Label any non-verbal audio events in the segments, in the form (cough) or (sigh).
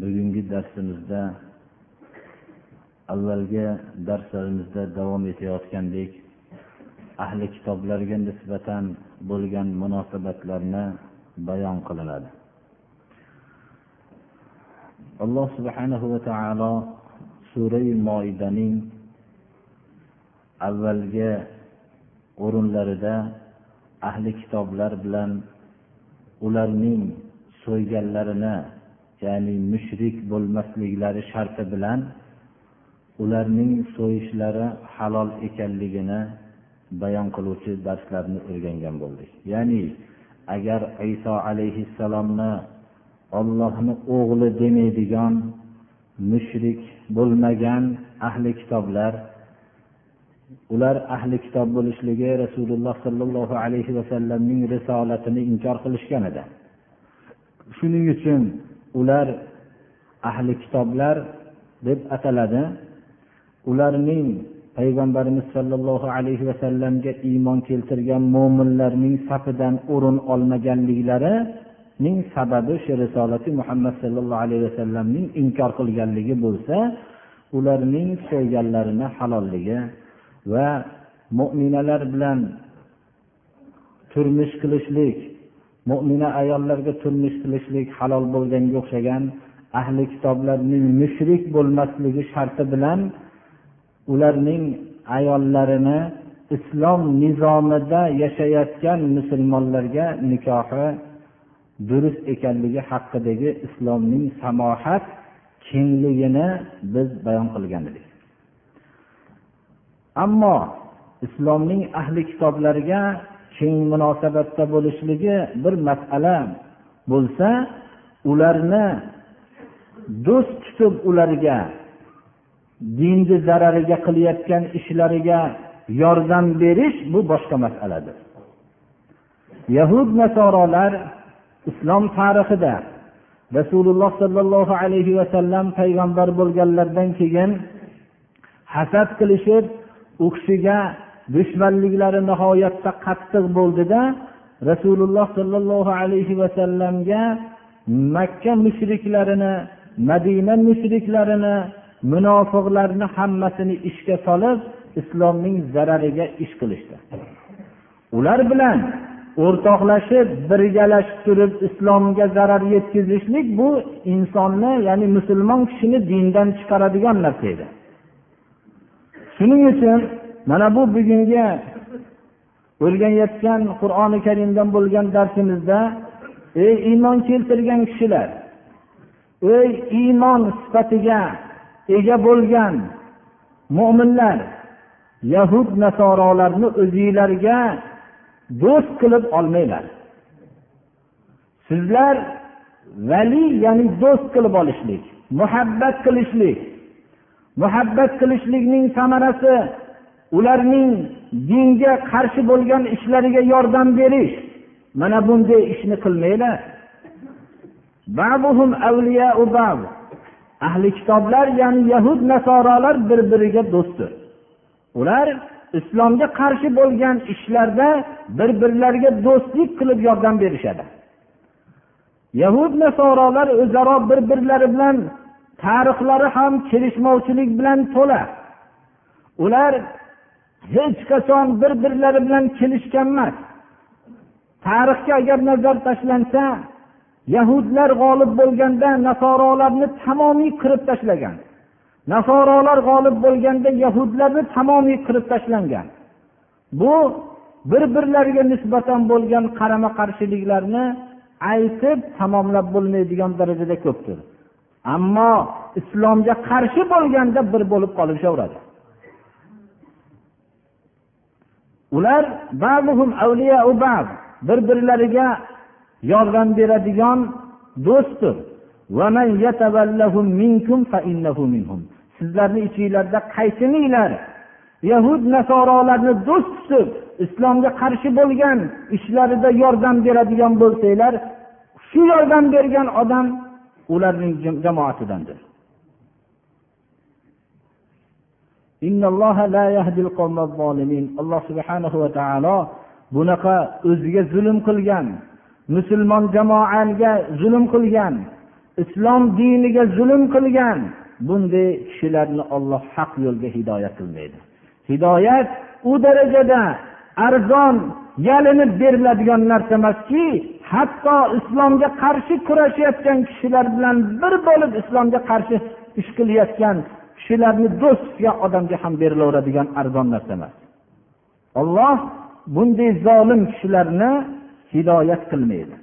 bugungi darsimizda avvalgi darslarimizda davom etayotgandek ahli kitoblarga nisbatan bo'lgan munosabatlarni bayon qilinadi. Alloh subhanahu va taolo surai moidaning avvalgi o'rinlarida ahli kitoblar bilan ularning so'yganlarini ya'ni mushrik bo'lmasliklari sharti bilan ularning so'yishlari halol ekanligini bayon qiluvchi darslarni o'rgangan bo'ldik. Ya'ni agar iso alayhissalomni ollohni o'g'li demaydigan mushrik bo'lmagan ahli kitoblar ular ahli kitob bo'lishligi rasululloh sollallohu alayhi vasallamning risolatini inkor qilishgan edi. Shuning uchun ular ahli kitoblar deb ataladi. Ularning payg'ambarimiz sollallohu alayhi vasallamga iymon keltirgan mo'minlarning safidan o'rin olmaganliklarining sababi shu risolati muhammad sollallohu alayhi vasallamning inkor qilganligi bo'lsa ularning so'yganlarini halolligi va mo'minalar bilan turmush qilishlik mo'mina ayollarga turmush qilishlik halol bo'lganga o'xshagan ahli kitoblarning mushrik bo'lmasligi sharti bilan ularning ayollarini islom nizomida yashayotgan musulmonlarga nikohi durust ekanligi haqidagi islomning samohat kengligini biz bayon qilgan edik. Ammo islomning ahli kitoblariga keng munosabatda bo'lishligi bir masala bo'lsa ularni do'st tutib ularga dinni zarariga qilayotgan ishlariga yordam berish bu boshqa masaladir. Yahud nasorolar islom tarixida rasululloh sollallohu alayhi vasallam payg'ambar bo'lganlaridan keyin hasad qilishib u kishiga dushmanliklari nihoyatda qattiq bo'ldida rasululloh sollallohu alayhi vasallamga makka mushriklarini madina mushriklarini munofiqlarni hammasini ishga solib islomning zarariga ish qilishdi. Ular bilan o'rtoqlashib birgalashib turib islomga zarar yetkazishlik bu insonni ya'ni musulmon kishini dindan chiqaradigan narsa edi. Shuning uchun mana bu bugungi o'rganayotgan qur'oni karimdan bo'lgan darsimizda ey iymon keltirgan kishilar ey iymon sifatiga ega bo'lgan mo'minlar yahud nasorolarni o'zinglarga do'st qilib olmanglar. Sizlar vali ya'ni do'st qilib olishlik muhabbat qilishlik muhabbat qilishlikning samarasi ularning dinga qarshi bo'lgan ishlariga yordam berish. Mana bunday ishni qilmanglar. Ahli kitoblar ya'ni yahud nasorolar bir biriga do'stdir ular islomga qarshi bo'lgan ishlarda bir birlariga do'stlik qilib yordam berishadi. Yahud nasorolar o'zaro bir birlari bilan tarixlari ham kelishmovchilik bilan to'la. Ular hech qachon bir birlari bilan kelishgan emas. Tarixga agar nazar tashlansa yahudlar g'olib bo'lganda nasorolarni tamomiy qirib tashlagan. Nasorolar g'olib bo'lganda yahudlarni tamomiy qirib tashlangan. Bu bir birlariga nisbatan bo'lgan qarama qarshiliklarni aytib tamomlab bo'lmaydigan darajada ko'pdir. Ammo islomga qarshi bo'lganda bir bo'lib qolishaveradi ular bir birlariga yordam beradigan do'stdir. Sizlarni ichinglarda qaysininglar? Yahud nasorolarni do'st tutib islomga qarshi bo'lgan ishlarida yordam beradigan bo'lsanglar shu yordam bergan odam ularning jamoatidandir. Alloh subhanahu va taolo bunaqa o'ziga zulm qilgan musulmon jamoaga zulm qilgan islom diniga zulm qilgan bunday kishilarni olloh haq yo'lga hidoyat qilmaydi. Hidoyat u darajada arzon yalinib beriladigan narsa emaski hatto islomga qarshi kurashayotgan kishilar bilan bir bo'lib islomga qarshi ish qilayotgan kishilarni do'st tutgan odamga ham berilaveradigan arzon narsa emas. Olloh bunday zolim kishilarni hidoyat qilmaydi.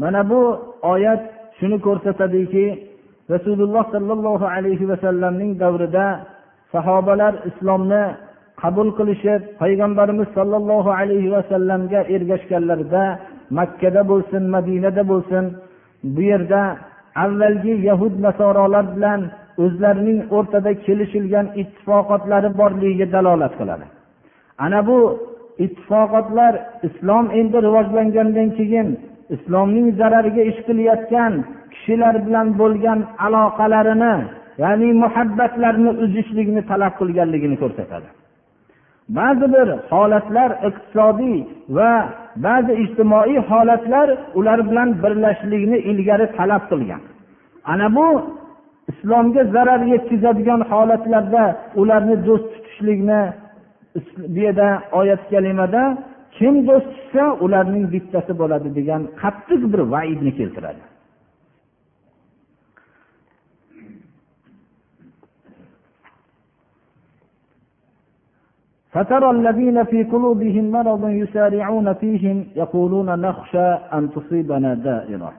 Mana bu oyat shuni ko'rsatadiki rasululloh sollallohu alayhi vasallamning davrida sahobalar islomni qabul qilishib payg'ambarimiz sollallohu alayhi vasallamga ergashganlarida makkada bo'lsin madinada bo'lsin bu yerda avvalgi yahud nasorolar bilan o'zlarining o'rtada kelishilgan ittifoqotlari borligiga dalolat qiladi. Ana bu ittifoqotlar islom endi rivojlangandan keyin islomning zarariga ish qilayotgan kishilar bilan bo'lgan aloqalarini ya'ni muhabbatlarini uzishlikni talab qilganligini ko'rsatadi. Ba'zi bir holatlar iqtisodiy va ba'zi ijtimoiy holatlar ular bilan birlashishlikni ilgari talab qilgan. Ana bu islomga zarar yetkazadigan holatlarda ularni do'st tutishlikni bu yerda oyat kalimada kim do'st tutsa ularning bittasi bo'ladi degan qattiq bir vaidni keltiradi. فترى الذين في قلوبهم مرض يسارعون فيهم يقولون نخشى أن تصيبنا دائرة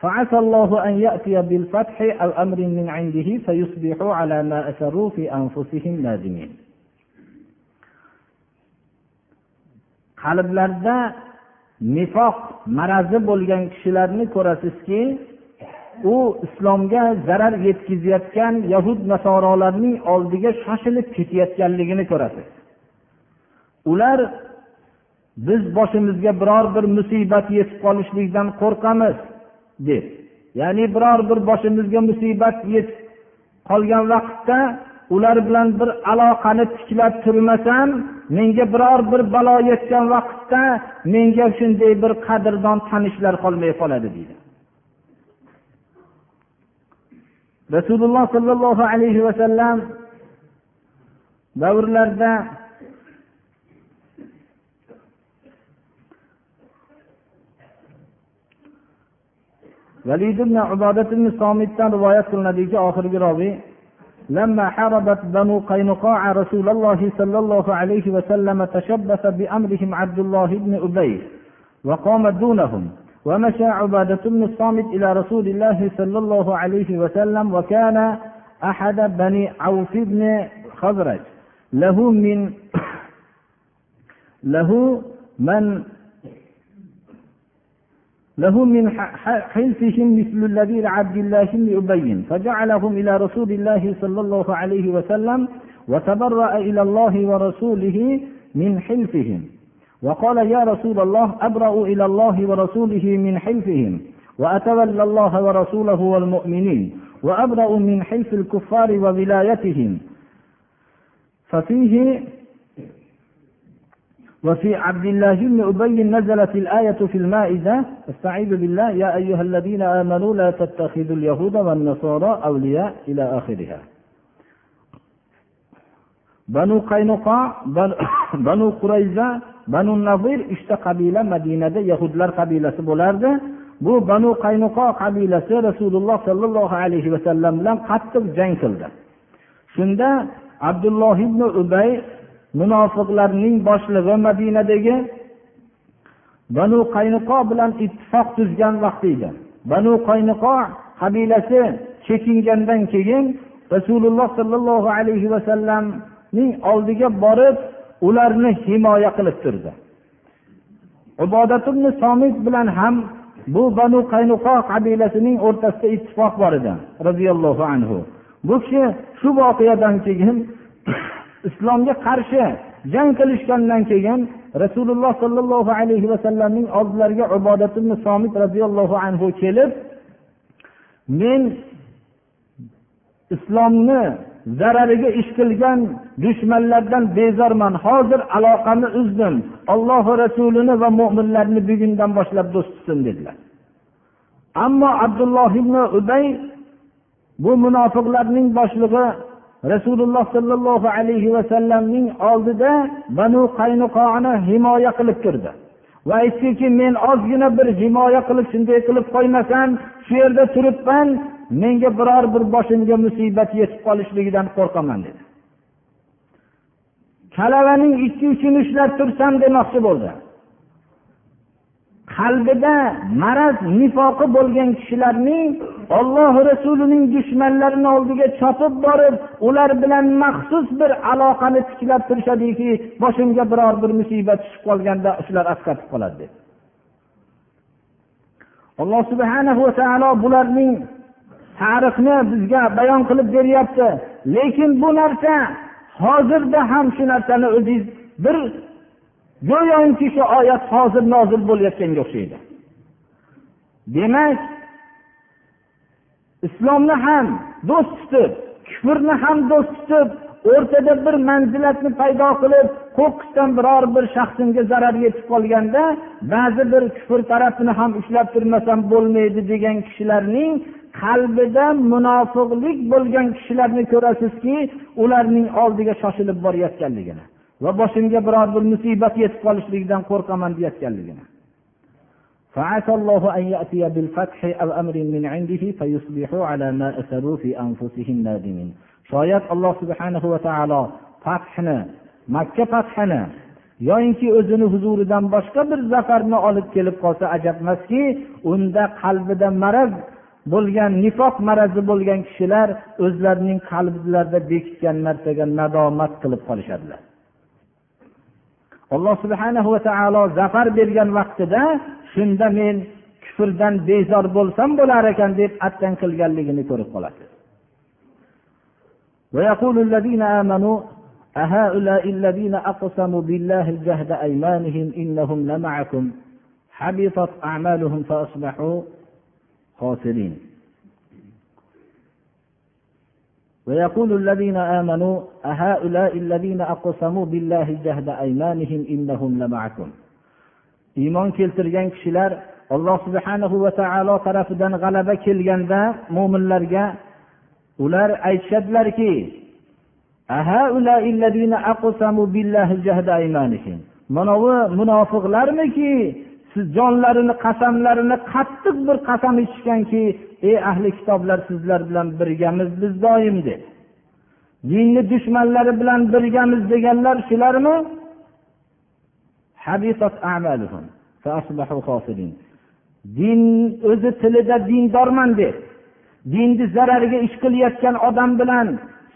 فعسى الله أن يأتي بالفتح أو أمر من عنده فيصبحوا على ما أسروا في أنفسهم نادمين qalblarda nifoq marazi bo'lgan kishilarni ko'rasizki u islomga zarar yetkazayotgan yahud nasorolarning oldiga shoshilib ketayotganligini ko'rasiz Ular biz boshimizga biror bir musibat yetib qolishlikdan qo'rqamiz deb. Ya'ni biror bir boshimizga musibat yetib qolgan vaqtda ular bilan bir aloqani tiklab turmasam menga biror bir balo yetgan vaqtda menga shunday bir qadrdon tanishlar qolmay qoladi deydi. Rasululloh sollallohu alayhi vasallam davrlarida valid ibn ubodat ibn somitdan rivoyat qilinadiki oxirgi robiy لما حاربت بنو قينقاع رسول الله صلى الله عليه وسلم تشبث بأمرهم عبد الله بن أبي وقام دونهم. ومشى عبادة بن الصامت إلى رسول الله صلى الله عليه وسلم وكان أحد بني عوف بن خزرج. له من له من له من حلفهم مثل الذي لعبد الله بن أبي فجعلهم إلى رسول الله صلى الله عليه وسلم وتبرأ إلى الله ورسوله من حلفهم. وقال يا رسول الله أبرأ إلى الله ورسوله من حلفهم وأتولى الله ورسوله والمؤمنين وأبرأ من حلف الكفار وولايتهم. ففيه وفي عبد الله بن أبي نزلت الآية في المائدة استعيذ بالله يا أيها الذين آمنوا لا تتخذوا اليهود والنصارى أولياء إلى آخرها banu qaynuqo banu qurayza banu nazir uchta qabila madinada yahudlar qabilasi bo'lardi bu banu qaynuqo qabilasi rasululloh sollallohu alayhi vasallam bilan qattiq jang qildi shunda abdulloh ibn ubay munofiqlarning boshlig'i madinadagi banu qaynuqo bilan ittifoq tuzgan vaqt edi. Banu qaynuqo qabilasi chekingandan keyin rasululloh sollallohu alayhi vasallamning oldiga borib ularni himoya qilib turdi. Ibodat somit bilan ham bu banu qaynuqo qabilasining o'rtasida ittifoq bor edi roziyallohu anhu. Bu kishi shu voqeadan keyin islomga qarshi jang qilishgandan keyin rasululloh sollallohu alayhi vasallamning oldilariga ibodat somit roziyallohu anhu kelib men islomni zarariga ish qilgan dushmanlardan bezorman. Hozir aloqamni uzdim. Alloh rasulini va mo'minlarni bugundan boshlab do'st tutsin dedilar. Ammo abdulloh ibn ubay bu munofiqlarning boshlig'i rasululloh sollallohu alayhi vasallamning oldida banu qaynuqoni himoya qilib turdi. Va aytdiki men ozgina bir himoya qilib shunday qilib qo'ymasam shu yerda turibman menga biror bir boshimga musibat yetib qolishligidan qo'rqaman dedi. Kalavaning ikki uchini ushlab tursam demoqchi bo'ldi. Qalbida maraz nifoqi bo'lgan kishilarning olloh rasulining dushmanlarini oldiga chopib borib ular bilan maxsus bir aloqani tiklab turishadiki boshimga biror bir musibat tushib qolganda shular asqatib qoladi deb. Alloh subhana va taolo bularning tarixni bizga bayon qilib beryapti. Lekin bu narsa hozirda ham shu narsani o'zingiz bir go'yoki shu oyat hozir nozil bo'layotganga o'xshaydi. Demak islomni ham do'st tutib kufrni ham do'st tutib o'rtada bir manzilatni paydo qilib qo'qqisdan biror bir shaxsimga zarar yetib qolganda ba'zi bir kufr tarafini ham ushlab turmasam bo'lmaydi degan kishilarning qalbida munofiqlik bo'lgan kishilarni ko'rasizki ularning oldiga shoshilib borayotganligini. va boshimga biror bir musibat yetib qolishligidan qo'rqaman deyayotganligini فعسى الله أن يأتي بالفتح أو أمر من عنده فيصبحوا على ما أسروا في أنفسهم نادمين shoyat alloh subhanahu va taolo fathni makka fathini yoyinki o'zini huzuridan boshqa bir zafarni olib kelib qolsa ajab emaski unda qalbida maraz bo'lgan nifoq marazi bo'lgan kishilar o'zlarining qalblarida bekitgan narsaga nadomat qilib qolishadilar alloh subhana va taolo zafar bergan vaqtida shunda men kufrdan bezor bo'lsam bo'lar ekan deb attan qilganligini ko'rib qolasiz ويقول الذين آمنوا أهؤلاء الذين أقسموا بالله جهد أيمانهم إنهم لمعكم حبطت أعمالهم فأصبحوا خاسرين ويقول الذين آمنوا أهؤلاء الذين أقسموا بالله جهد أيمانهم إنهم لمعكم iymon keltirgan kishilar alloh subhanahu va taolo tarafidan g'alaba kelganda mo'minlarga ular aytishadilarki manavi munofiqlarmiki siz jonlarini qasamlarini qattiq bir qasam ichishganki ey ahli kitoblar sizlar bilan birgamiz biz doim deb dinni dushmanlari bilan birgamiz deganlar shularmi? Din o'zi tilida dindorman deb dinni zarariga ish qilayotgan odam bilan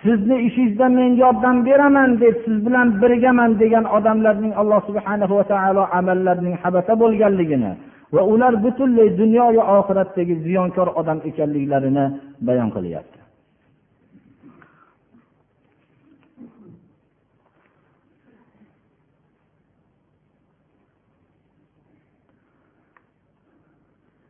sizni ishingizda men yordam beraman deb siz bilan birgaman degan odamlarning alloh subhana va taolo amallarining habata bo'lganligini va ular butunlay dunyoyu oxiratdagi ziyonkor odam ekanliklarini bayon qilyapti.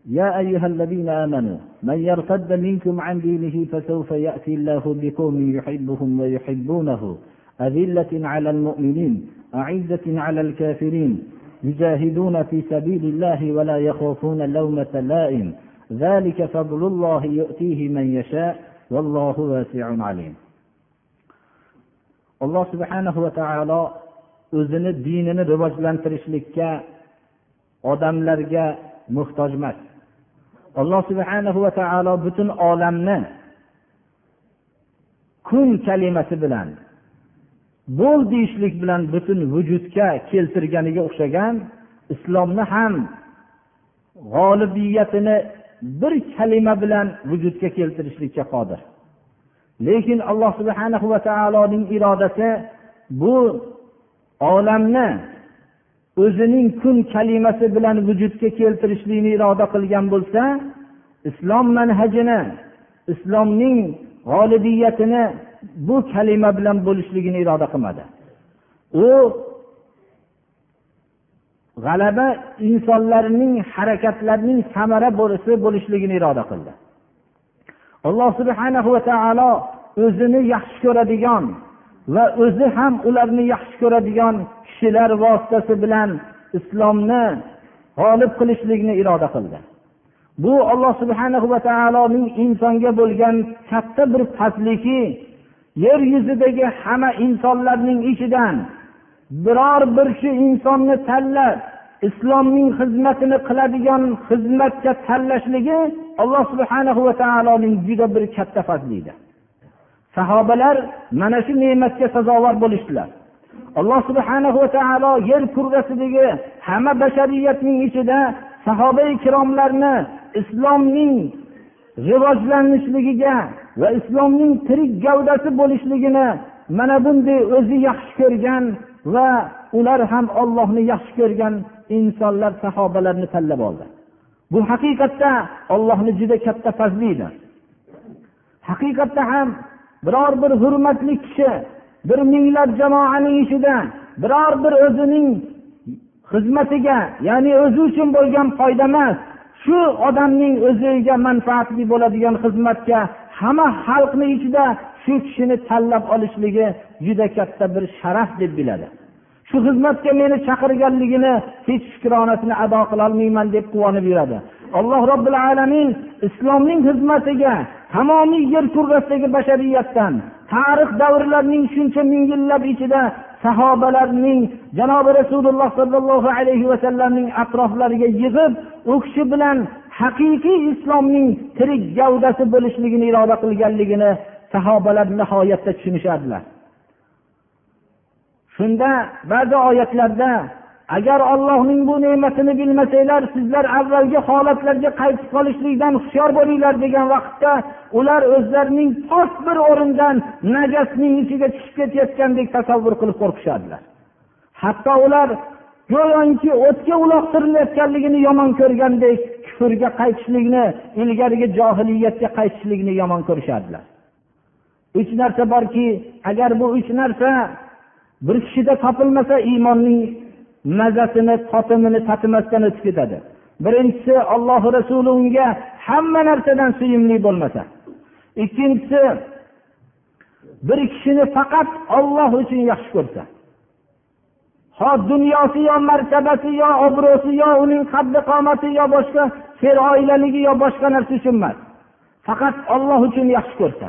يا أيها الذين آمنوا من يرتد منكم عن دينه فسوف يأتي الله بقوم يحبهم ويحبونه. أذلة على المؤمنين أعزة على الكافرين. يجاهدون في سبيل الله ولا يخافون لومة لائم. ذلك فضل الله يؤتيه من يشاء والله واسع عليم. alloh subhanahu va taolo o'zini dinini rivojlantirishlikka odamlarga muhtoj emas. Alloh subhanahu va taolo butun olamni kun kalimasi bilan bo'l deyishlik bilan butun vujudga keltirganiga o'xshagan islomni ham g'olibiyatini bir kalima bilan vujudga keltirishlikka qodir. Lekin alloh subhana va taoloning irodasi bu olamni o'zining kun kalimasi bilan vujudga keltirishlikni iroda qilgan bo'lsa islom manhajini islomning g'olibiyatini bu kalima bilan bo'lishligini iroda qilmadi. U g'alaba insonlarning harakatlarining samara bo'lisi bo'lishligini iroda qildi. Alloh subhana va taolo o'zini yaxshi ko'radigan va o'zi ham ularni yaxshi ko'radigan kishilar vositasi bilan islomni g'olib qilishlikni iroda qildi. Bu alloh subhana va taoloning insonga bo'lgan katta bir fazliki yer yuzidagi hamma insonlarning ichidan biror bir shu insonni tanlab islomning xizmatini qiladigan xizmatga tanlashligi alloh subhana va taoloning juda bir katta fazli sahobalar mana shu ne'matga sazovor bo'lishdilar. Alloh subhana va taolo yer kurrasidagi hamma bashariyatning ichida sahoba ikromlarni islomning rivojlanishligiga va islomning tirik gavdasi bo'lishligini mana bunday o'zi yaxshi ko'rgan va ular ham ollohni yaxshi ko'rgan insonlar sahobalarni tanlab oldi. Bu haqiqatda ollohni juda katta fazli edi. Haqiqatda ham biror bir hurmatli kishi bir minglab jamoaning ichida biror bir o'zining xizmatiga ya'ni o'zi uchun bo'lgan foyda emas shu odamning o'ziga manfaatli bo'ladigan xizmatga hamma xalqni ichida shu kishini tanlab olishligi juda katta bir sharaf deb biladi. Shu xizmatga meni chaqirganligini hech shukronasini ado qilolmayman deb quvonib yuradi. Alloh robbil alamin islomning xizmatiga tamomiy yer kurrasidagi bashariyatdan tarix davrlarning shuncha ming yillab ichida sahobalarning janobi rasululloh sollallohu alayhi vasallamning atroflariga yig'ib u kishi bilan haqiqiy islomning tirik gavdasi bo'lishligini iroda qilganligini sahobalar nihoyatda tushunishardilar. Shunda ba'zi oyatlarda agar ollohning bu ne'matini bilmasanglar sizlar avvalgi holatlarga qaytib qolishlikdan hushyor bo'linglar degan vaqtda ular o'zlarining pok bir o'rindan najasning ichiga tushib ketayotgandek tasavvur qilib qo'rqishadilar hatto ular go'yoki o'tga uloqtirilayotganligini yomon ko'rgandek kufrga qaytishlikni ilgarigi johiliyatga qaytishlikni yomon ko'rishadilar uch narsa borki agar bu uch narsa bir kishida topilmasa iymonning mazasini totimini tatimasdan o'tib ketadi. Birinchisi ollohi rasuli unga hamma narsadan suyimli bo'lmasa. Ikkinchisi bir kishini faqat olloh uchun yaxshi ko'rsa. Ho dunyosi yo martabasi yo obro'si yo uning qaddi qomati yo boshqa fe'r oilaligi yo boshqa narsa uchun emas. Faqat olloh uchun yaxshi ko'rsa.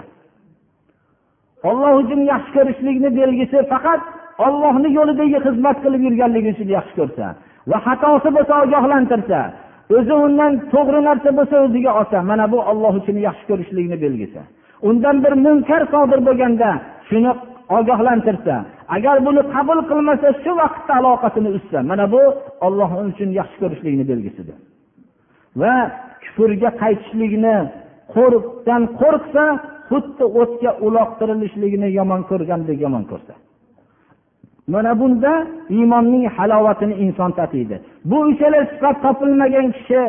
Olloh uchun yaxshi ko'rishlikni belgisi faqat ollohni yo'lidagi xizmat qilib yurganligi uchun yaxshi ko'rsa va xatosi bo'lsa ogohlantirsa o'zi undan to'g'ri narsa bo'lsa o'ziga olsa mana bu olloh uchun yaxshi ko'rishlikni belgisi undan bir munkar sodir bo'lganda shuni ogohlantirsa agar buni qabul qilmasa shu vaqtda aloqasini uzsa mana bu olloh uchun yaxshi ko'rishlikni belgisidir. Va kufrga qaytishlikni qo'rqdan qo'rqsa xuddi o'tga uloqtirilishligini yomon ko'rgandek yomon ko'rsa. Mana bunda iymonning halovatini inson tatiydi. Bu uchala sifat topilmagan kishi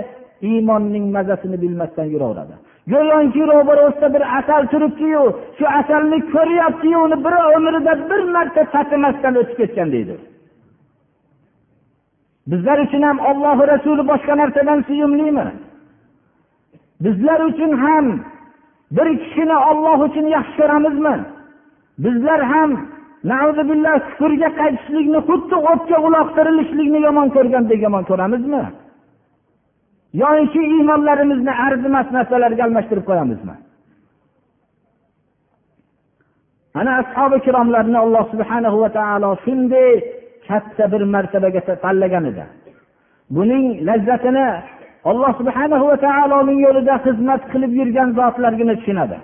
iymonning mazasini bilmasdan yuraveradi. Go'yoki ro'barasida bir asal turibdiyu shu asalni ko'ryaptiyu uni bir umrida bir marta tatimasdan o'tib ketgan deydi. Bizlar uchun ham ollohi rasuli boshqa narsadan suyumlimi? Bizlar uchun ham bir kishini olloh uchun yaxshi ko'ramizmi? Bizlar ham kufrga qaytishlikni xuddi o'tga uloqtirilishlikni yomon ko'rgandek yomon ko'ramizmi? Yoki iymonlarimizni arzimas narsalarga almashtirib qo'yamizmi? Ana ashobi ikromlarni alloh subhana va taolo shunday katta bir martabaga tanlagan edi. Buning lazzatini alloh subhana va taoloning yo'lida xizmat qilib yurgan zotlargina tushunadi.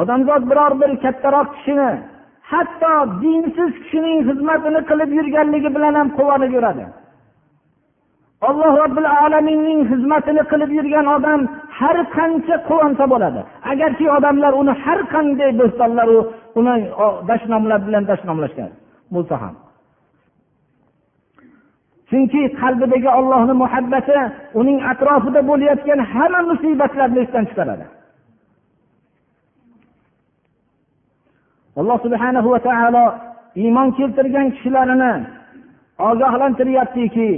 Odamzod biror bir kattaroq kishini hatto dinsiz kishining xizmatini qilib yurganligi bilan ham quvonib yuradi. Alloh robbil alaminning xizmatini qilib yurgan odam har qancha quvonsa bo'ladi. Agarki odamlar uni har qanday bo'stonlaru uni dashnomlar bilan dashnomlashgan. Bo'lsa ham. Chunki qalbidagi ollohni muhabbati uning atrofida bo'layotgan hamma musibatlarni esdan chiqaradi. Alloh subhanahu va taolo iymon keltirgan kishilarini ogohlantiryaptiki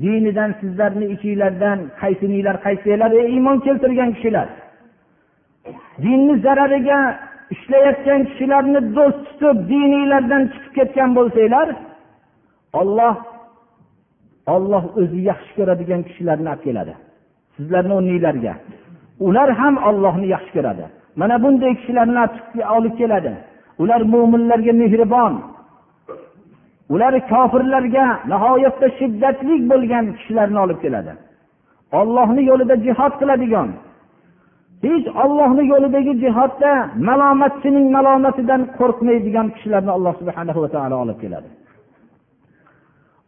dinidan sizlarni ichinglardan qaysininglar qaytsanglar ey iymon keltirgan kishilar. Dinni zarariga ishlayotgan kishilarni do'st tutib dininglardan chiqib ketgan bo'lsanglar olloh olloh o'zi yaxshi ko'radigan kishilarni olib keladi sizlarni o'rninglarga. Ular ham ollohni yaxshi ko'radi. Mana bunday kishilarni olib keladi. Ular mo'minlarga mehribon. Ular kofirlarga nihoyatda shiddatli bo'lgan kishilarni olib keladi. Ollohni yo'lida jihod qiladigan. Hech ollohni yo'lidagi jihodda malomatchining malomatidan qo'rqmaydigan kishilarni alloh subhana va taolo olib keladi.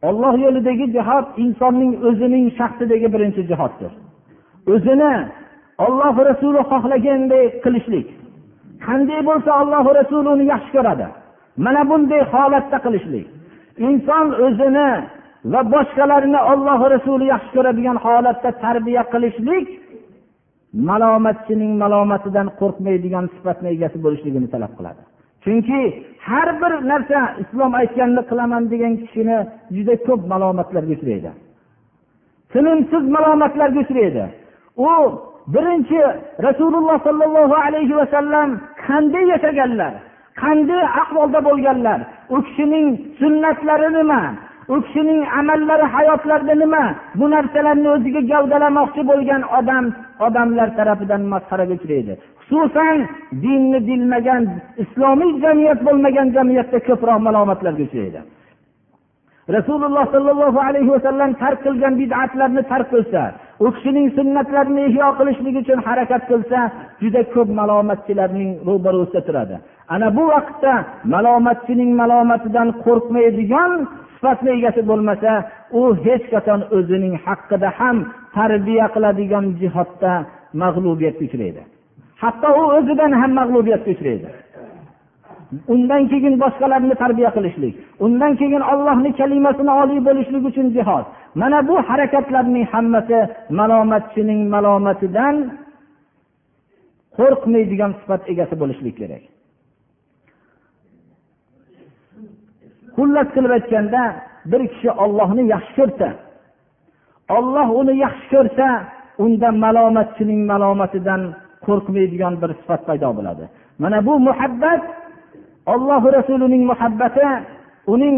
Olloh yo'lidagi jihod insonning o'zining shaxsidagi birinchi jihoddir. O'zini olloh rasuli xohlaganday qilishlik. Qanday bo'lsa olloh rasuli uni yaxshi ko'radi. Mana bunday holatda qilishlik. Inson o'zini va boshqalarni olloh rasuli yaxshi ko'radigan holatda tarbiya qilishlik malomatchining malomatidan qo'rqmaydigan sifatni egasi bo'lishligini talab qiladi. Chunki har bir narsa islom aytganini qilaman degan kishini juda ko'p malomatlarga uchraydi. Tinimsiz malomatlarga uchraydi. U birinchi rasululloh sollallohu alayhi vasallam qanday yashaganlar qanday ahvolda bo'lganlar? U kishining sunnatlari nima? U kishining amallari hayotlarida nima? Bu narsalarni o'ziga gavdalamoqchi bo'lgan odam odamlar tarafidan masxaraga uchraydi. Xususan dinni bilmagan islomiy jamiyat bo'lmagan jamiyatda ko'proq malomatlarga uchraydi. Rasululloh sollallohu alayhi vasallam tark qilgan bid'atlarni tark qilsa u kishining sunnatlarini ihyo qilishlik uchun harakat qilsa juda ko'p malomatchilarning ro'barusida turadi. Ana bu vaqtda malomatchining malomatidan qo'rqmaydigan sifatni egasi bo'lmasa u hech qachon o'zining haqida ham tarbiya qiladigan jihatda mag'lubiyatga uchraydi. Hatto u o'zidan ham mag'lubiyatga uchraydi. Undan keyin boshqalarni tarbiya qilishlik undan keyin ollohni kalimasini oliy bo'lishlik uchun jihod mana bu harakatlarning hammasi malomatchining malomatidan qo'rqmaydigan sifat egasi bo'lishlik kerak. Xullas qilib aytganda bir kishi ollohni yaxshi ko'rsa olloh uni yaxshi ko'rsa unda malomatchining malomatidan qo'rqmaydigan bir sifat paydo bo'ladi. Mana bu muhabbat olloh rasulining muhabbati uning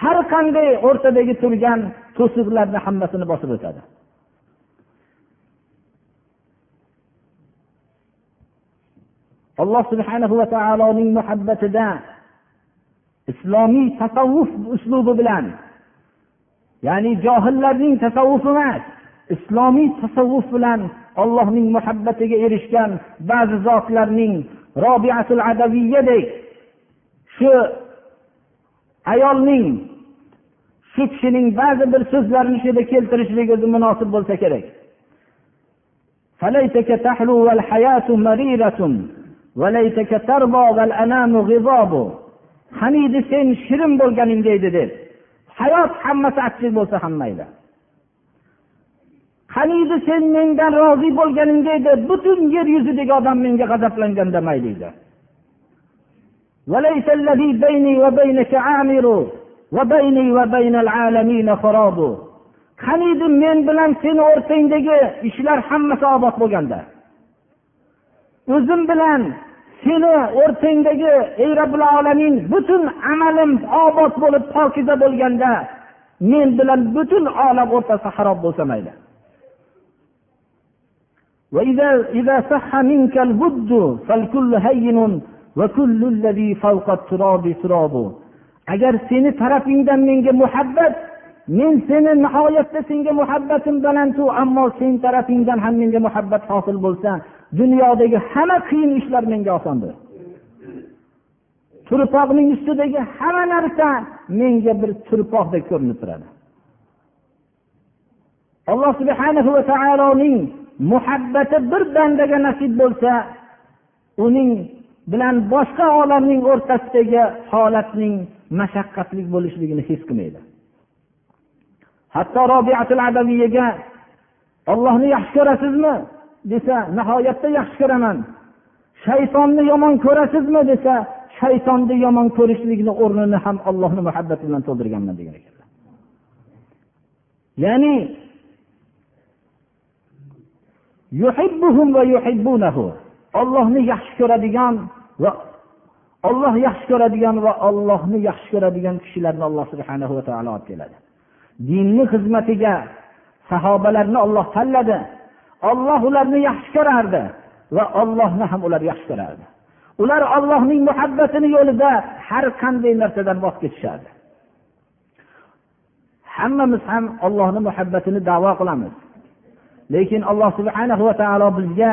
har qanday o'rtadagi turgan to'siqlarni hammasini bosib o'tadi. Alloh subhanahu va taoloning muhabbatida islomiy tasavvuf uslubi bilan ya'ni johillarning tasavvufi emas islomiy tasavvuf bilan allohning muhabbatiga erishgan ba'zi zotlarning robiatul adaviyadek shu ayolning shu kishining ba'zi bir so'zlarini shu yerda keltirishlik o'zi munosib bo'lsa kerak فليتك تحلو والحياة مريرة وليتك ترضى والأنام غضاب qaniydi sen shirin bo'lganingda edi deb hayot hammasi achchiq bo'lsa ham mayli qaniydi sen mendan rozi bo'lganingda edi butun yer yuzidagi odam menga g'azablanganda mayli edi qaniydi men bilan seni o'rtangdagi ishlar hammasi obod bo'lganda. O'zim bilan seni o'rtangdagi ey robbil alamin butun amalim obod bo'lib pokiza bo'lganda men bilan butun olam o'rtasi harob bo'lsa mayli. agar seni tarafingdan menga muhabbat men seni nihoyatda senga muhabbatim balandu ammo sen tarafingdan ham menga muhabbat hosil bo'lsa dunyodagi hamma qiyin ishlar menga osondir. Turpoqning ustidagi hamma narsa menga bir turpoqdek ko'rinib turadi. Alloh subhana va taoloning muhabbati bir bandaga nasib bo'lsa uning bilan boshqa olamning o'rtasidagi holatning mashaqqatli bo'lishligini his qilmaydi. Hatto robiatul adaviyaga ollohni yaxshi ko'rasizmi? desa nihoyatda yaxshi ko'raman. Shaytonni yomon ko'rasizmi? desa shaytonni yomon ko'rishlikni o'rnini ham ollohni muhabbati bilan to'ldirganman degan ekanlar. Ya'ni ollohni yaxshi ko'radigan va olloh yaxshi ko'radigan va ollohni yaxshi ko'radigan kishilarni alloh subhana va taolo olib keladi. Dinni xizmatiga sahobalarni olloh tanladi. Olloh ularni yaxshi ko'rardi va ollohni ham ular yaxshi ko'rardi. Ular ollohning muhabbatini yo'lida har qanday narsadan voz kechishardi. Hammamiz ham ollohni muhabbatini davo qilamiz. Lekin alloh subhana va taolo bizga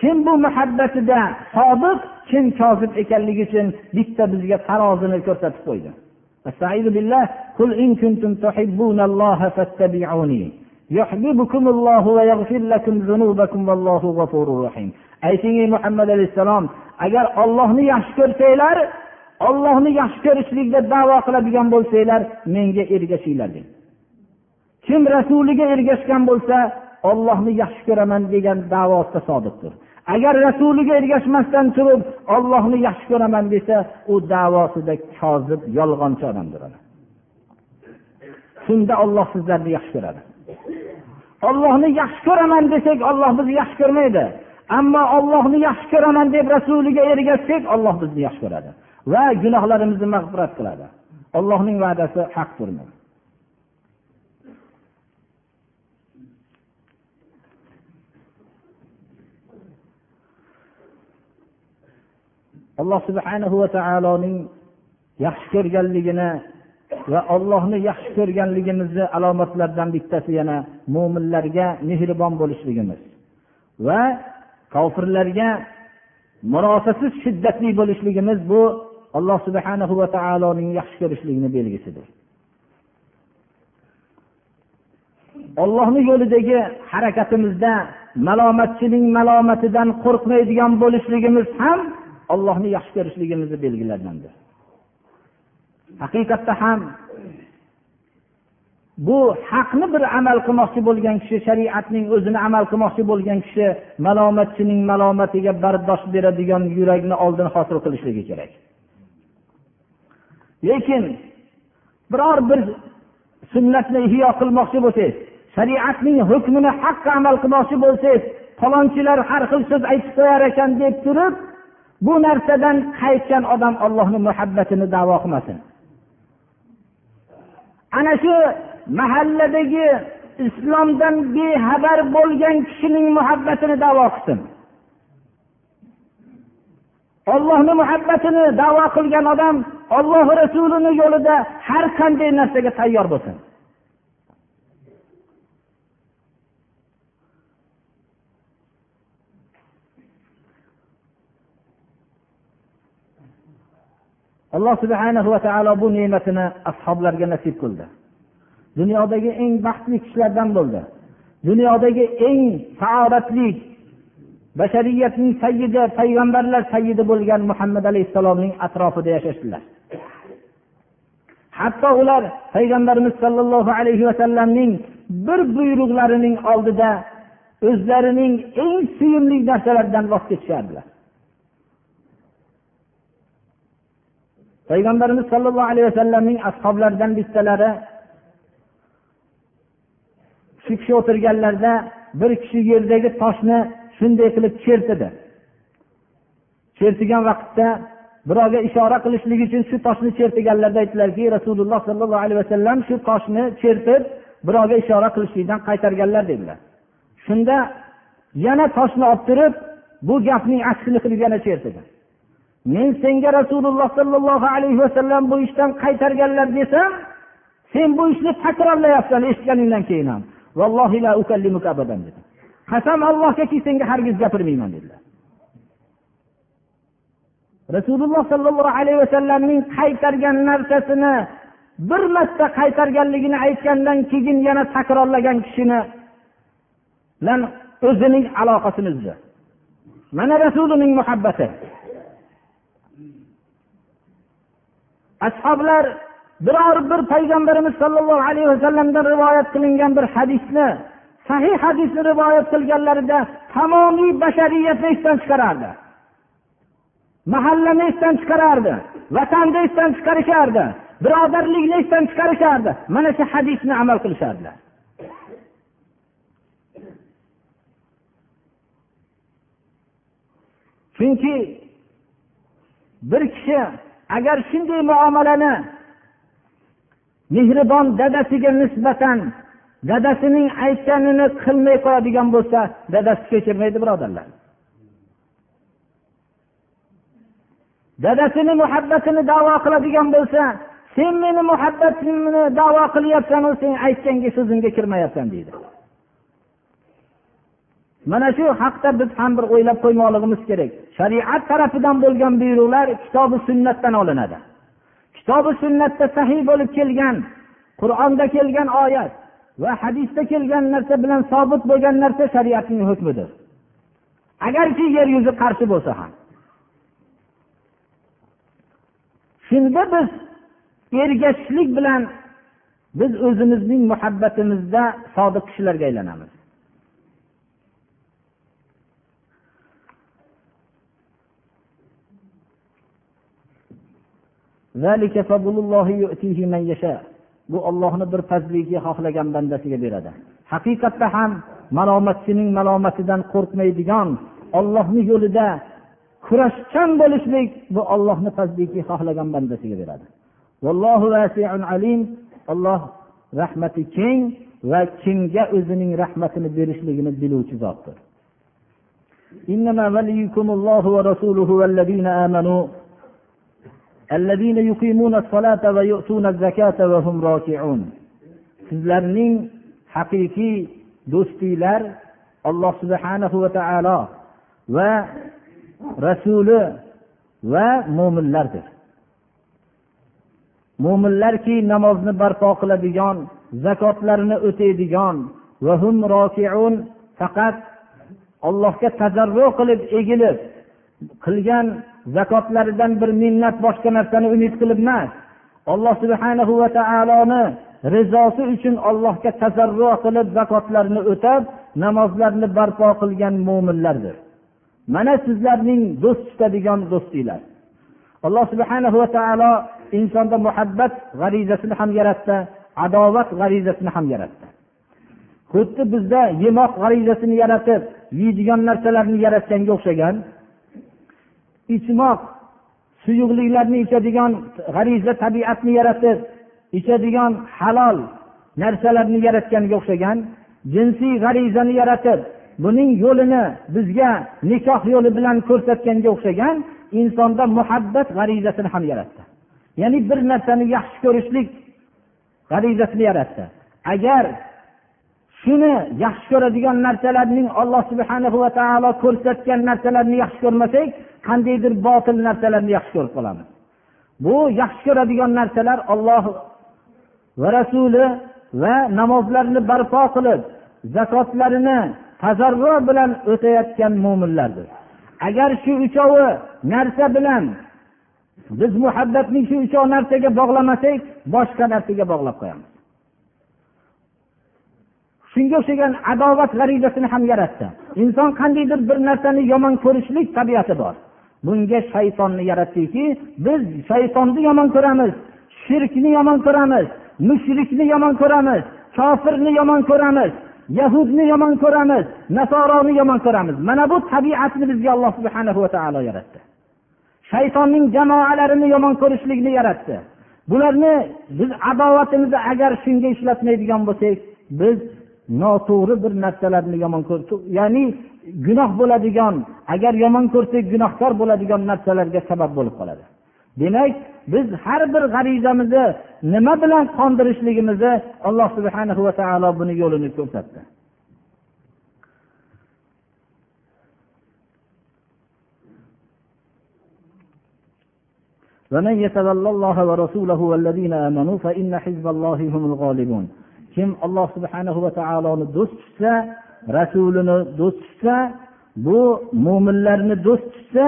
kim bu muhabbatida sodiq kim kozib ekanligi uchun bitta bizga tarozini ko'rsatib qo'ydi قل إن كنتم تحبون الله فاتبعوني يحببكم الله ويغفر لكم ذنوبكم والله غفور رحيم ayting ey muhammad alayhissalom agar ollohni yaxshi ko'rsanglar ollohni yaxshi ko'rishlikda davo qiladigan bo'lsanglar menga ergashinglar dedi kim rasuliga ergashgan bo'lsa ollohni yaxshi ko'raman degan davosida sodiqdir Agar rasuliga ergashmasdan turib ollohni yaxshi ko'raman desa u davosida kozib yolg'onchi odamdir shunda olloh sizlarni yaxshi ko'radi. Ollohni yaxshi ko'raman desak olloh bizni yaxshi ko'rmaydi. Ammo ollohni yaxshi ko'raman deb rasuliga ergashsak olloh bizni yaxshi ko'radi. Va gunohlarimizni mag'firat qiladi. Ollohning va'dasi haqdir. Alloh subhanahu va taoloning yaxshi ko'rganligini va ollohni yaxshi ko'rganligimizni alomatlaridan bittasi yana mo'minlarga mehribon bo'lishligimiz va kofirlarga murosasiz shiddatli bo'lishligimiz bu alloh subhanahu va taoloning yaxshi ko'rishligini belgisidir. Ollohni yo'lidagi harakatimizda malomatchining malomatidan qo'rqmaydigan bo'lishligimiz ham ollohni yaxshi ko'rishligimizni belgilaridandir haqiqatda ham bu haqni bir amal qilmoqchi bo'lgan kishi shariatning o'zini amal qilmoqchi bo'lgan kishi malomatchining malomatiga bardosh beradigan yurakni oldin hosil qilishligi kerak. Lekin biror bir sunnatni ihyo qilmoqchi bo'lsangiz shariatning hukmini haqqa amal qilmoqchi bo'lsangiz falonchilar har xil so'z aytib qo'yar ekan deb turib bu narsadan qaytgan odam ollohni muhabbatini davo qilmasin. Ana shu mahalladagi islomdan bexabar bo'lgan kishining muhabbatini davo qilsin. Ollohni muhabbatini davo qilgan odam olloh rasulini yo'lida har qanday narsaga tayyor bo'lsin. Alloh subhana va taolo bu ne'matini ashoblarga nasib qildi. Dunyodagi eng baxtli kishilardan bo'ldi. Dunyodagi eng saodatli bashariyatning sayyidi payg'ambarlar sayyidi bo'lgan muhammad alayhissalomning atrofida yashashdilar. Hatto ular payg'ambarimiz sollallohu alayhi vasallamning bir buyruqlarining oldida o'zlarining eng suyumli narsalaridan voz kechishardilar. Payg'ambarimiz sollallohu alayhi vasallamning ashoblaridan bittalari shu kishi o'tirganlarida bir kishi yerdagi toshni shunday qilib chertdi chertigan vaqtda birovga ishora qilishlik uchun shu toshni chertiganlarida aytdilarki rasululloh sollallohu alayhi vasallam shu toshni chertib birovga ishora qilishlikdan qaytarganlar dedilar. Shunda yana toshni olib turib bu gapning aksini qilib yana chertgan men senga rasululloh sollallohu alayhi vasallam bu ishdan qaytarganlar desam sen bu ishni takrorlayapsan eshitganingdan keyin ham. Vallohilohu ukallimuka abadan dedi. qasam allohgaki senga hargiz gapirmayman dedilar. Rasululloh sollallohu alayhi vasallamning qaytargan narsasini bir marta qaytarganligini aytgandan keyin yana takrorlagan kishini bilan o'zining aloqasini uzdi mana rasulining muhabbati. Ashoblar biror bir payg'ambarimiz sollallohu alayhi vasallamdan rivoyat qilingan bir hadisni sahih hadisni rivoyat qilganlarida tamomiy bashariyatni esdan chiqarardi? Mahallani esdan chiqarardi? Vatanni esdan chiqarishardi? Birodarlikni esdan chiqarishardi? Mana shu hadisni amal qilishardilar. Chunki bir kishi agar shunday muomalani mehribon dadasiga nisbatan dadasining aytganini qilmay qo'yadigan bo'lsa dadasi kechirmaydi birodarlar. Dadasini muhabbatini davo qiladigan bo'lsa sen meni muhabbatimni davo qilyapsanu sen aytgan so'zimga kirmayapsan deydi. Mana shu haqda biz ham bir o'ylab qo'ymoqligimiz kerak. Shariat tarafidan bo'lgan buyruqlar kitobi sunnatdan olinadi. Kitobi sunnatda sahiy bo'lib kelgan qur'onda kelgan oyat va hadisda kelgan narsa bilan sobit bo'lgan narsa shariatning hukmidir. Agarki yer yuzi qarshi bo'lsa ham. Shunda biz ergashishlik bilan biz o'zimizning muhabbatimizda sodiq kishilarga aylanamiz. Bu ollohni bir fazliki xohlagan bandasiga beradi. Haqiqatda ham malomatchining malomatidan qo'rqmaydigan ollohni yo'lida kurashchan bo'lishlik bu ollohni fazliki xohlagan bandasiga beradi. Alloh rahmati keng va kimga o'zining rahmatini berishligini biluvchi zotdir. Sizlarning haqiqiy do'stinglar alloh subhanahu va taolo va rasuli va mo'minlardir mo'minlarki namozni barpo qiladigan zakotlarini o'taydigan faqat allohga tazarru qilib egilib qilgan zakotlaridan bir minnat boshqa narsani umid qilib emas. Alloh subhanahu va taoloni rizosi uchun allohga tazarru qilib zakotlarni o'tab namozlarni barpo qilgan mo'minlardir mana sizlarning do'st tutadigan do'stinglar. Alloh subhana va taolo insonda muhabbat g'arizasini ham yaratdi adovat g'arizasini ham yaratdi. Xuddi bizda yemoq g'arizasini yaratib yeydigan narsalarni yaratganga o'xshagan ichmoq suyuqliklarni ichadigan g'ariza tabiatni yaratib ichadigan halol narsalarni yaratganga o'xshagan jinsiy g'arizani yaratib buning yo'lini bizga nikoh yo'li bilan ko'rsatganga o'xshagan insonda muhabbat g'arizasini ham yaratdi. Ya'ni bir narsani yaxshi ko'rishlik g'arizasini yaratdi. Agar shuni yaxshi ko'radigan narsalarning alloh subhana va taolo ko'rsatgan narsalarni yaxshi ko'rmasak qandaydir botil narsalarni yaxshi ko'rib qolamiz. Bu yaxshi ko'radigan narsalar olloh va rasuli va namozlarni barpo qilib zakotlarini tazarru bilan o'tayotgan mo'minlardir agar shu uchovi narsa bilan biz muhabbatni shu uchov narsaga bog'lamasak boshqa narsaga bog'lab qo'yamiz. Shunga o'xshagan adovat g'arizasini ham yaratdi. Inson qandaydir bir narsani yomon ko'rishlik tabiati bor. Bunga shaytonni yaratdiki biz shaytonni yomon ko'ramiz shirkni yomon ko'ramiz mushrikni yomon ko'ramiz kofirni yomon ko'ramiz yahudni yomon ko'ramiz nasoroni yomon ko'ramiz. Mana bu tabiatni bizga alloh subhana va taolo yaratdi. Shaytonning jamoalarini yomon ko'rishlikni yaratdi. Bularni biz adovatimizni agar shunga ishlatmaydigan bo'lsak biz noto'g'ri bir narsalarni yomon ko'rdi ya'ni gunoh bo'ladigan agar yomon ko'rsak gunohkor bo'ladigan narsalarga sabab bo'lib qoladi demak biz har bir g'arizamizni nima bilan qondirishligimizni alloh subhana va taolo buni yo'lini ko'rsatdi ومن يتولى الله ورسوله والذين آمنوا فإن حزب الله هم الغالبون kim alloh subhanahu va taoloni do'st tutsa rasulini do'st tutsa bu mo'minlarni do'st tutsa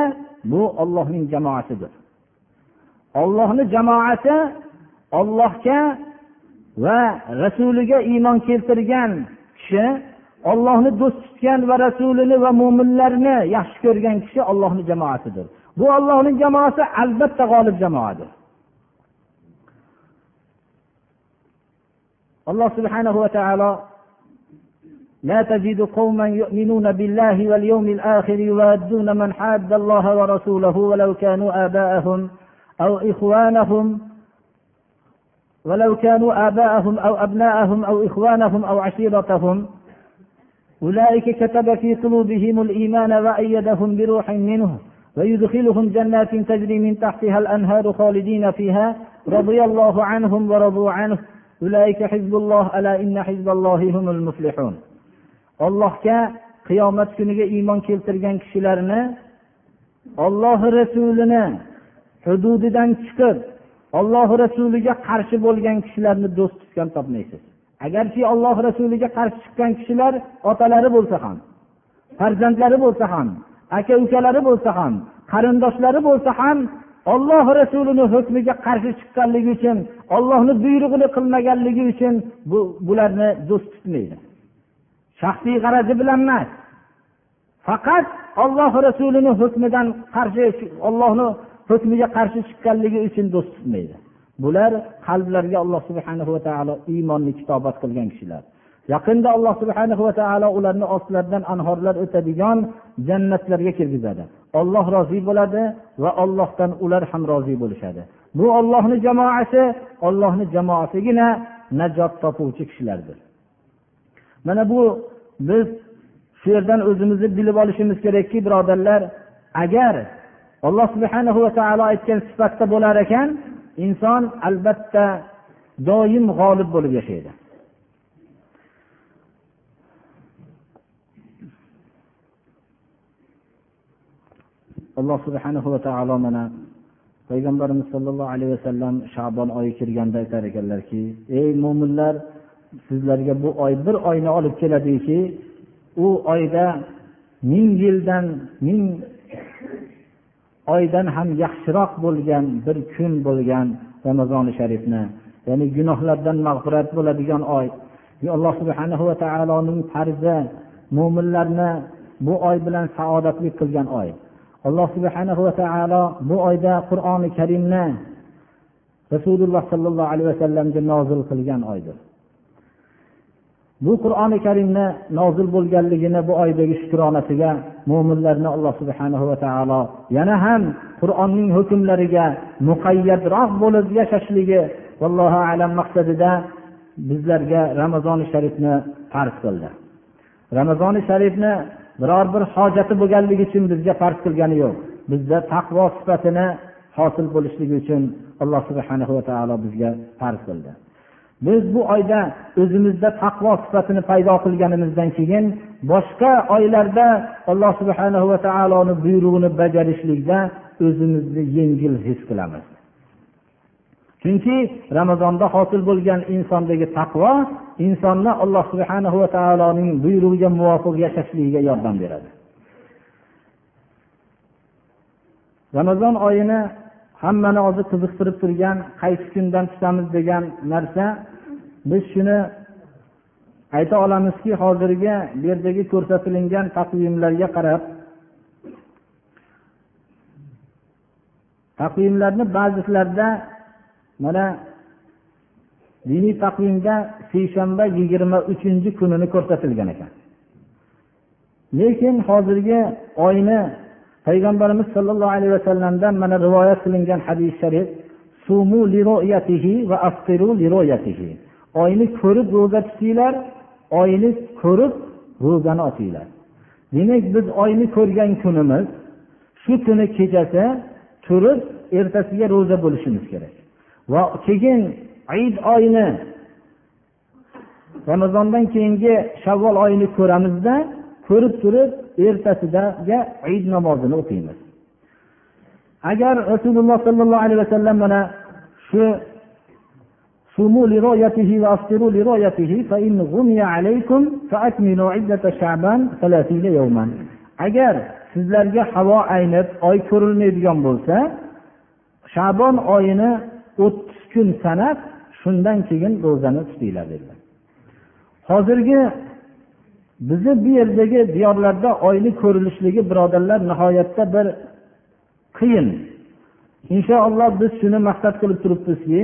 bu ollohning jamoasidir. Ollohni jamoasi ollohga va rasuliga iymon keltirgan kishi ollohni do'st tutgan va rasulini va mo'minlarni yaxshi ko'rgan kishi ollohni jamoasidir. Bu ollohning jamoasi albatta g'olib jamoadir. Subhanahu va taolo لا تجد قوما يؤمنون بالله واليوم الآخر يوادون من حاد الله ورسوله ولو كانوا آباءهم أو إخوانهم ولو كانوا آباءهم أو أبناءهم أو إخوانهم أو عشيرتهم. أولئك كتب في قلوبهم الإيمان وأيدهم بروح منه ويدخلهم جنات تجري من تحتها الأنهار خالدين فيها رضي الله عنهم ورضوا عنه. ollohga qiyomat kuniga iymon keltirgan kishilarni ollohi rasulini hududidan chiqib ollohi rasuliga qarshi bo'lgan kishilarni do'st tutgan topmaysiz. Agarki olloh rasuliga qarshi chiqqan kishilar otalari bo'lsa ham farzandlari bo'lsa ham aka ukalari bo'lsa ham qarindoshlari bo'lsa ham olloh rasulini hukmiga qarshi chiqqanligi uchun ollohni buyrug'ini qilmaganligi uchun bu bularni do'st tutmaydi. Shaxsiy g'arazi bilan emas. Faqat olloh rasulini hukmidan qarshi ollohni hukmiga qarshi chiqqanligi uchun do'st tutmaydi. Bular qalblariga alloh subhana va taolo iymonni kitobat qilgan kishilar. Yaqinda alloh subhana va taolo ularni ostlaridan anhorlar o'tadigan jannatlarga kirgizadi. Olloh rozi bo'ladi va ollohdan ular ham rozi bo'lishadi. Bu ollohni jamoasi ollohni jamoasigina najot topuvchi kishilardir. Mana bu biz shu yerdan o'zimizni bilib olishimiz kerakki birodarlar agar alloh subhana va taolo aytgan sifatda bo'lar ekan inson albatta doim g'olib bo'lib yashaydi. Alloh subhanahu va taolo mana payg'ambarimiz sollallohu alayhi vasallam shabon oyi kirganda aytar ekanlarki ey mo'minlar sizlarga bu oy bir oyni olib keladiki u oyda ming yildan ming oydan ham yaxshiroq bo'lgan bir kun bo'lgan ramazoni sharifni ya'ni gunohlardan mag'firat bo'ladigan oy. Alloh subhana va taoloning farzi mo'minlarni bu oy bilan saodatli qilgan oy. Alloh subhana va taolo bu oyda qur'oni karimni rasululloh sollallohu alayhi vasallamga nozil qilgan oydir. Bu qur'oni karimni nozil bo'lganligini bu oydagi shukronasiga mo'minlarni alloh subhana va taolo yana ham qur'onning hukmlariga muqayyadroq bo'lib yashashligi vallohu alam maqsadida bizlarga ramazoni sharifni farz qildi. Ramazoni sharifni biror bir hojati bo'lganligi uchun bizga farz qilgani yo'q. Bizda taqvo sifatini hosil bo'lishligi uchun alloh subhana va taolo bizga farz qildi. Biz bu oyda o'zimizda taqvo sifatini paydo qilganimizdan keyin boshqa oylarda alloh subhana va taoloni buyrug'ini bajarishlikda o'zimizni yengil his qilamiz. Chunki ramazonda hosil bo'lgan insondagi taqvo insonni alloh subhana va taoloning buyrug'iga muvofiq yashashligiga yordam beradi. Ramazon oyini hammani hozir qiziqtirib turgan qaysi kundan tutamiz degan narsa biz shuni ayta olamizki hozirgi bu yerdagi ko'rsatilgan taqvimlarga qarab taqvimlarni ba'zilarida mana diniy taqvimda seshanba yigirma uchinchi kunini ko'rsatilgan ekan. Lekin hozirgi oyni payg'ambarimiz sollallohu alayhi vasallamdan mana rivoyat qilingan hadis sharif oyni ko'rib ro'za tutinglar oyni ko'rib ro'zani ochinglar. Demak biz oyni ko'rgan kunimiz shu kuni kechasi turib ertasiga ro'za bo'lishimiz kerak. va keyin id oyini ramazondan keyingi shavvol oyini ko'ramizda ko'rib turib ertasidagi id namozini o'qiymiz agar rasululloh sollallohu alayhi vasallam mana shu صوموا لرؤيته وافطروا لرؤيته فإن غمي عليكم فأكملوا عدة شعبان ثلاثين يوما agar sizlarga havo aynib oy ko'rilmaydigan bo'lsa shabon oyini o'ttiz kun sanab shundan keyin ro'zani tutinglar dedilar. Hozirgi bizni bu yerdagi diyorlarda oyni ko'rilishligi birodarlar nihoyatda bir qiyin. Inshaalloh biz shuni maqsad qilib turibmizki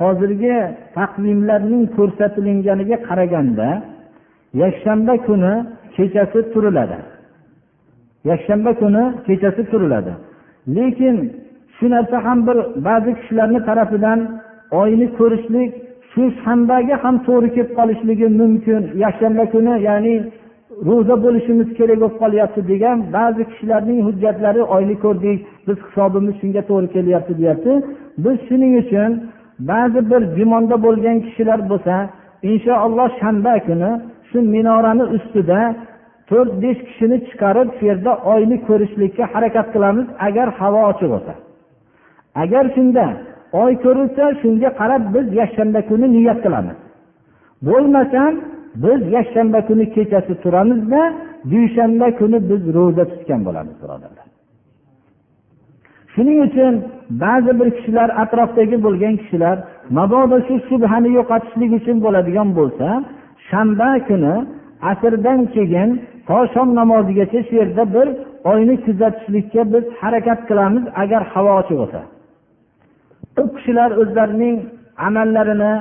hozirgi taqvimlarning ko'rsatilinganiga qaraganda yakshanba kuni kechasi turiladi. Yakshanba kuni kechasi turiladi. Lekin shu narsa ham bir ba'zi kishilarni tarafidan oyni ko'rishlik shu shanbaga ham to'g'ri kelib qolishligi mumkin yakshanba kuni ya'ni ro'za bo'lishimiz kerak bo'lib qolyapti degan ba'zi kishilarning hujjatlari oyni ko'rdik biz hisobimiz shunga to'g'ri kelyapti deyapti. Biz shuning uchun ba'zi bir gumonda bo'lgan kishilar bo'lsa inshaalloh shanba kuni shu minorani ustida to'rt besh kishini chiqarib shu yerda oyni ko'rishlikka harakat qilamiz agar havo ochiq bo'lsa. Agar shunda oy ko'rilsa shunga qarab biz yakshanba kuni niyat qilamiz. Bo'lmasam biz yakshanba kuni kechasi turamizda dushanba kuni biz ro'za tutgan bo'lamiz birodarlar. Shuning uchun ba'zi bir kishilar atrofdagi bo'lgan kishilar mabodo shu shubhani yo'qotishlik uchun bo'ladigan bo'lsa shanba kuni asrdan keyin to shom namozigacha shu yerda bir oyni kuzatishlikka biz harakat qilamiz agar havo ochiq bo'lsa. U kishilar o'zlarining amallarini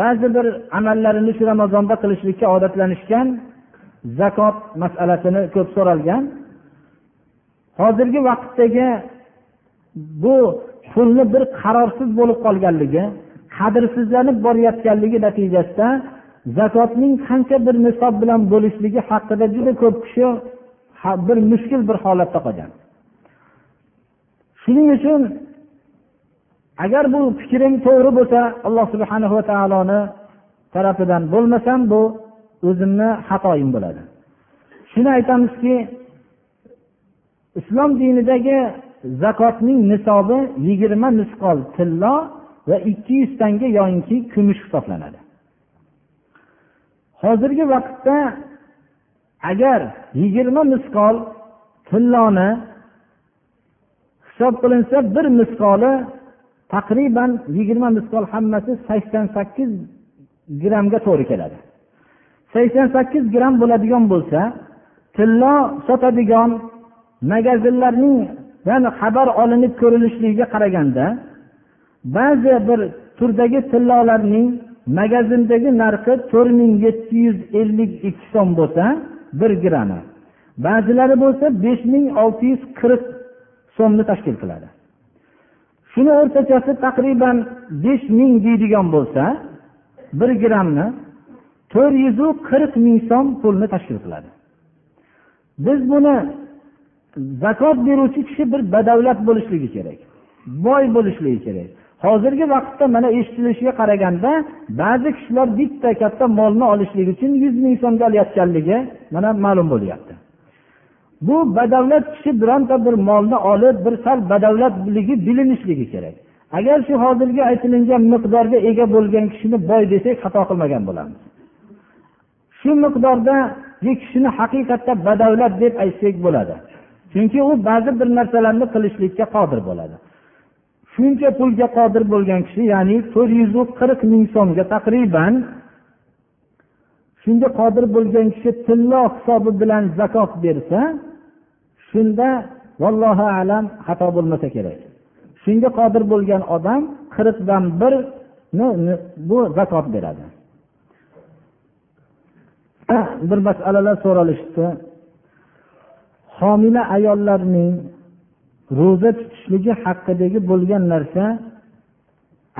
ba'zi bir amallarini shu ramazonda qilishlikka odatlanishgan zakot masalasini ko'p so'ralgan. Hozirgi vaqtdagi bu pulni bir qarorsiz bo'lib qolganligi qadrsizlanib borayotganligi natijasida zakotning qancha bir nisob bilan bo'lishligi haqida juda ko'p kishi bir mushkul bir holatda qolgan. Shuning uchun agar bu fikrim to'g'ri bo'lsa alloh subhana va taoloni tarafidan bo'lmasam bu o'zimni xatoyim bo'ladi. Shuni aytamizki islom dinidagi zakotning nisobi yigirma misqol tillo va ikki yuz tanga yoyinki kumush hisoblanadi. Hozirgi vaqtda agar yigirma misqol tilloni hisob qilinsa bir misqoli taqriban yigirma misqol hammasi sakson sakkiz grammga to'g'ri keladi. Sakson sakkiz gramm bo'ladigan bo'lsa tillo sotadigan magazinlarning xabar olinib ko'rinishligiga qaraganda ba'zi bir turdagi tillolarning magazindagi narxi to'rt ming yetti yuz ellik ikki so'm bo'lsa bir grammi. Ba'zilari bo'lsa besh ming olti yuz qirq so'mni tashkil qiladi. Shuni o'rtachasi taqriban besh ming deydigan bo'lsa bir grammni to'rt yuzu qirq ming so'm pulni tashkil qiladi. Biz buni zakot beruvchi kishi bir badavlat bo'lishligi kerak boy bo'lishligi kerak. Hozirgi vaqtda mana eshitilishiga qaraganda ba'zi kishilar bitta katta molni olishlik uchun yuz ming so'mga olayotganligi mana ma'lum bo'lyapti. Bu badavlat kishi bironta bir molni olib bir sal badavlatligi bilinishligi kerak. Agar shu hozirgi aytilingan miqdorga ega bo'lgan kishini boy desak xato qilmagan bo'lamiz. Shu miqdorda kishini haqiqatda badavlat deb aytsak bo'ladi. Chunki u ba'zi bir narsalarni qilishlikka qodir bo'ladi. Shuncha pulga qodir bo'lgan kishi ya'ni to'rt yuz qirq ming so'mga taqriban shunga qodir bo'lgan kishi tillo hisobi bilan zakot bersa shunda vallohu alam xato bo'lmasa kerak. Shunga qodir bo'lgan odam qirqdan birini bu zakot beradi. (clears throat) Bir masalalar so'ralishdi homila ayollarning ro'za tutishligi haqidagi bo'lgan narsa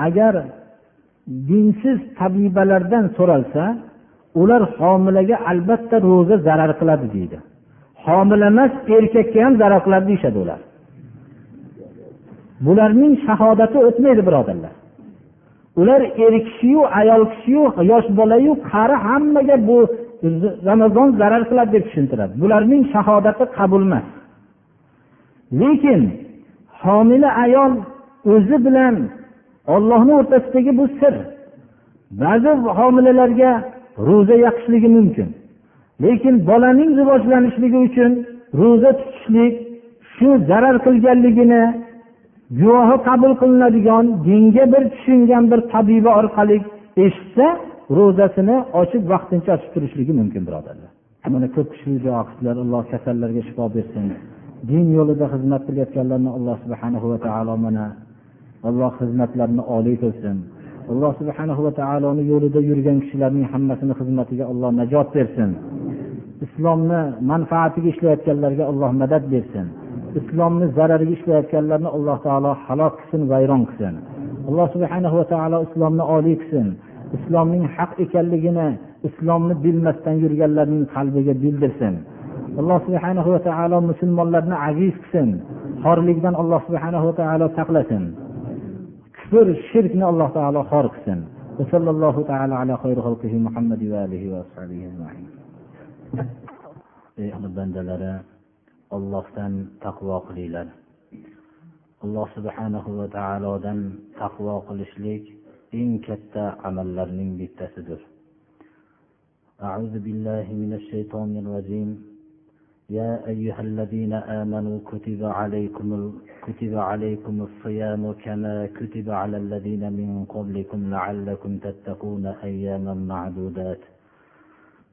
agar dinsiz tabibalardan so'ralsa ular homilaga albatta ro'za zarar qiladi deydi. Homila emas erkakka ham zarar qiladi deyishadi ular. Bularning shahodati o'tmaydi birodarlar. Ular er kishiyu ayol kishiyu yosh bolayu qari hammaga bu ramazon zarar qiladi deb tushuntiradi. Bularning shahodati qabul emas. Lekin homila ayol o'zi bilan ollohni o'rtasidagi bu sir ba'zi homilalarga ro'za yoqishligi mumkin. Lekin bolaning rivojlanishligi uchun ro'za tutishlik shu zarar qilganligini guvohi qabul qilinadigan dinga bir tushungan bir tabiba orqali eshitsa ro'zasini ochib vaqtincha ochib turishligi mumkin birodarlar. Mana ko'p kuchli duo qildilar alloh kasallarga shifo bersin. Din yo'lida xizmat qilayotganlarni alloh subhanahu va taolo mana alloh xizmatlarini oliy qilsin. Alloh subhanahu va taoloni yo'lida yurgan kishilarning hammasini xizmatiga alloh najot bersin. islomni manfaatiga ishlayotganlarga alloh madad bersin islomni zarariga ishlayotganlarni alloh taolo halok qilsin vayron qilsin alloh subhanahu va taolo islomni oliy qilsin islomning haq ekanligini islomni bilmasdan yurganlarning qalbiga bildirsin alloh subhanahu va taolo musulmonlarni aziz qilsin xorlikdan alloh subhanahu va taolo saqlasin kufr shirkni alloh taolo xor qilsin وصلى الله تعالى على خير خلقه محمد وآله وأصحابه أجمعين bandalari ollohdan taqvo qilinglar. Alloh subhanahu va taolodan taqvo qilishlik eng katta amallarning bittasidir. أعوذ بالله من الشيطان الرجيم يا أيها الذين آمنوا كتب عليكم كتب عليكم الصيام كما كتب على الذين من قبلكم لعلكم تتقون أياما معدودات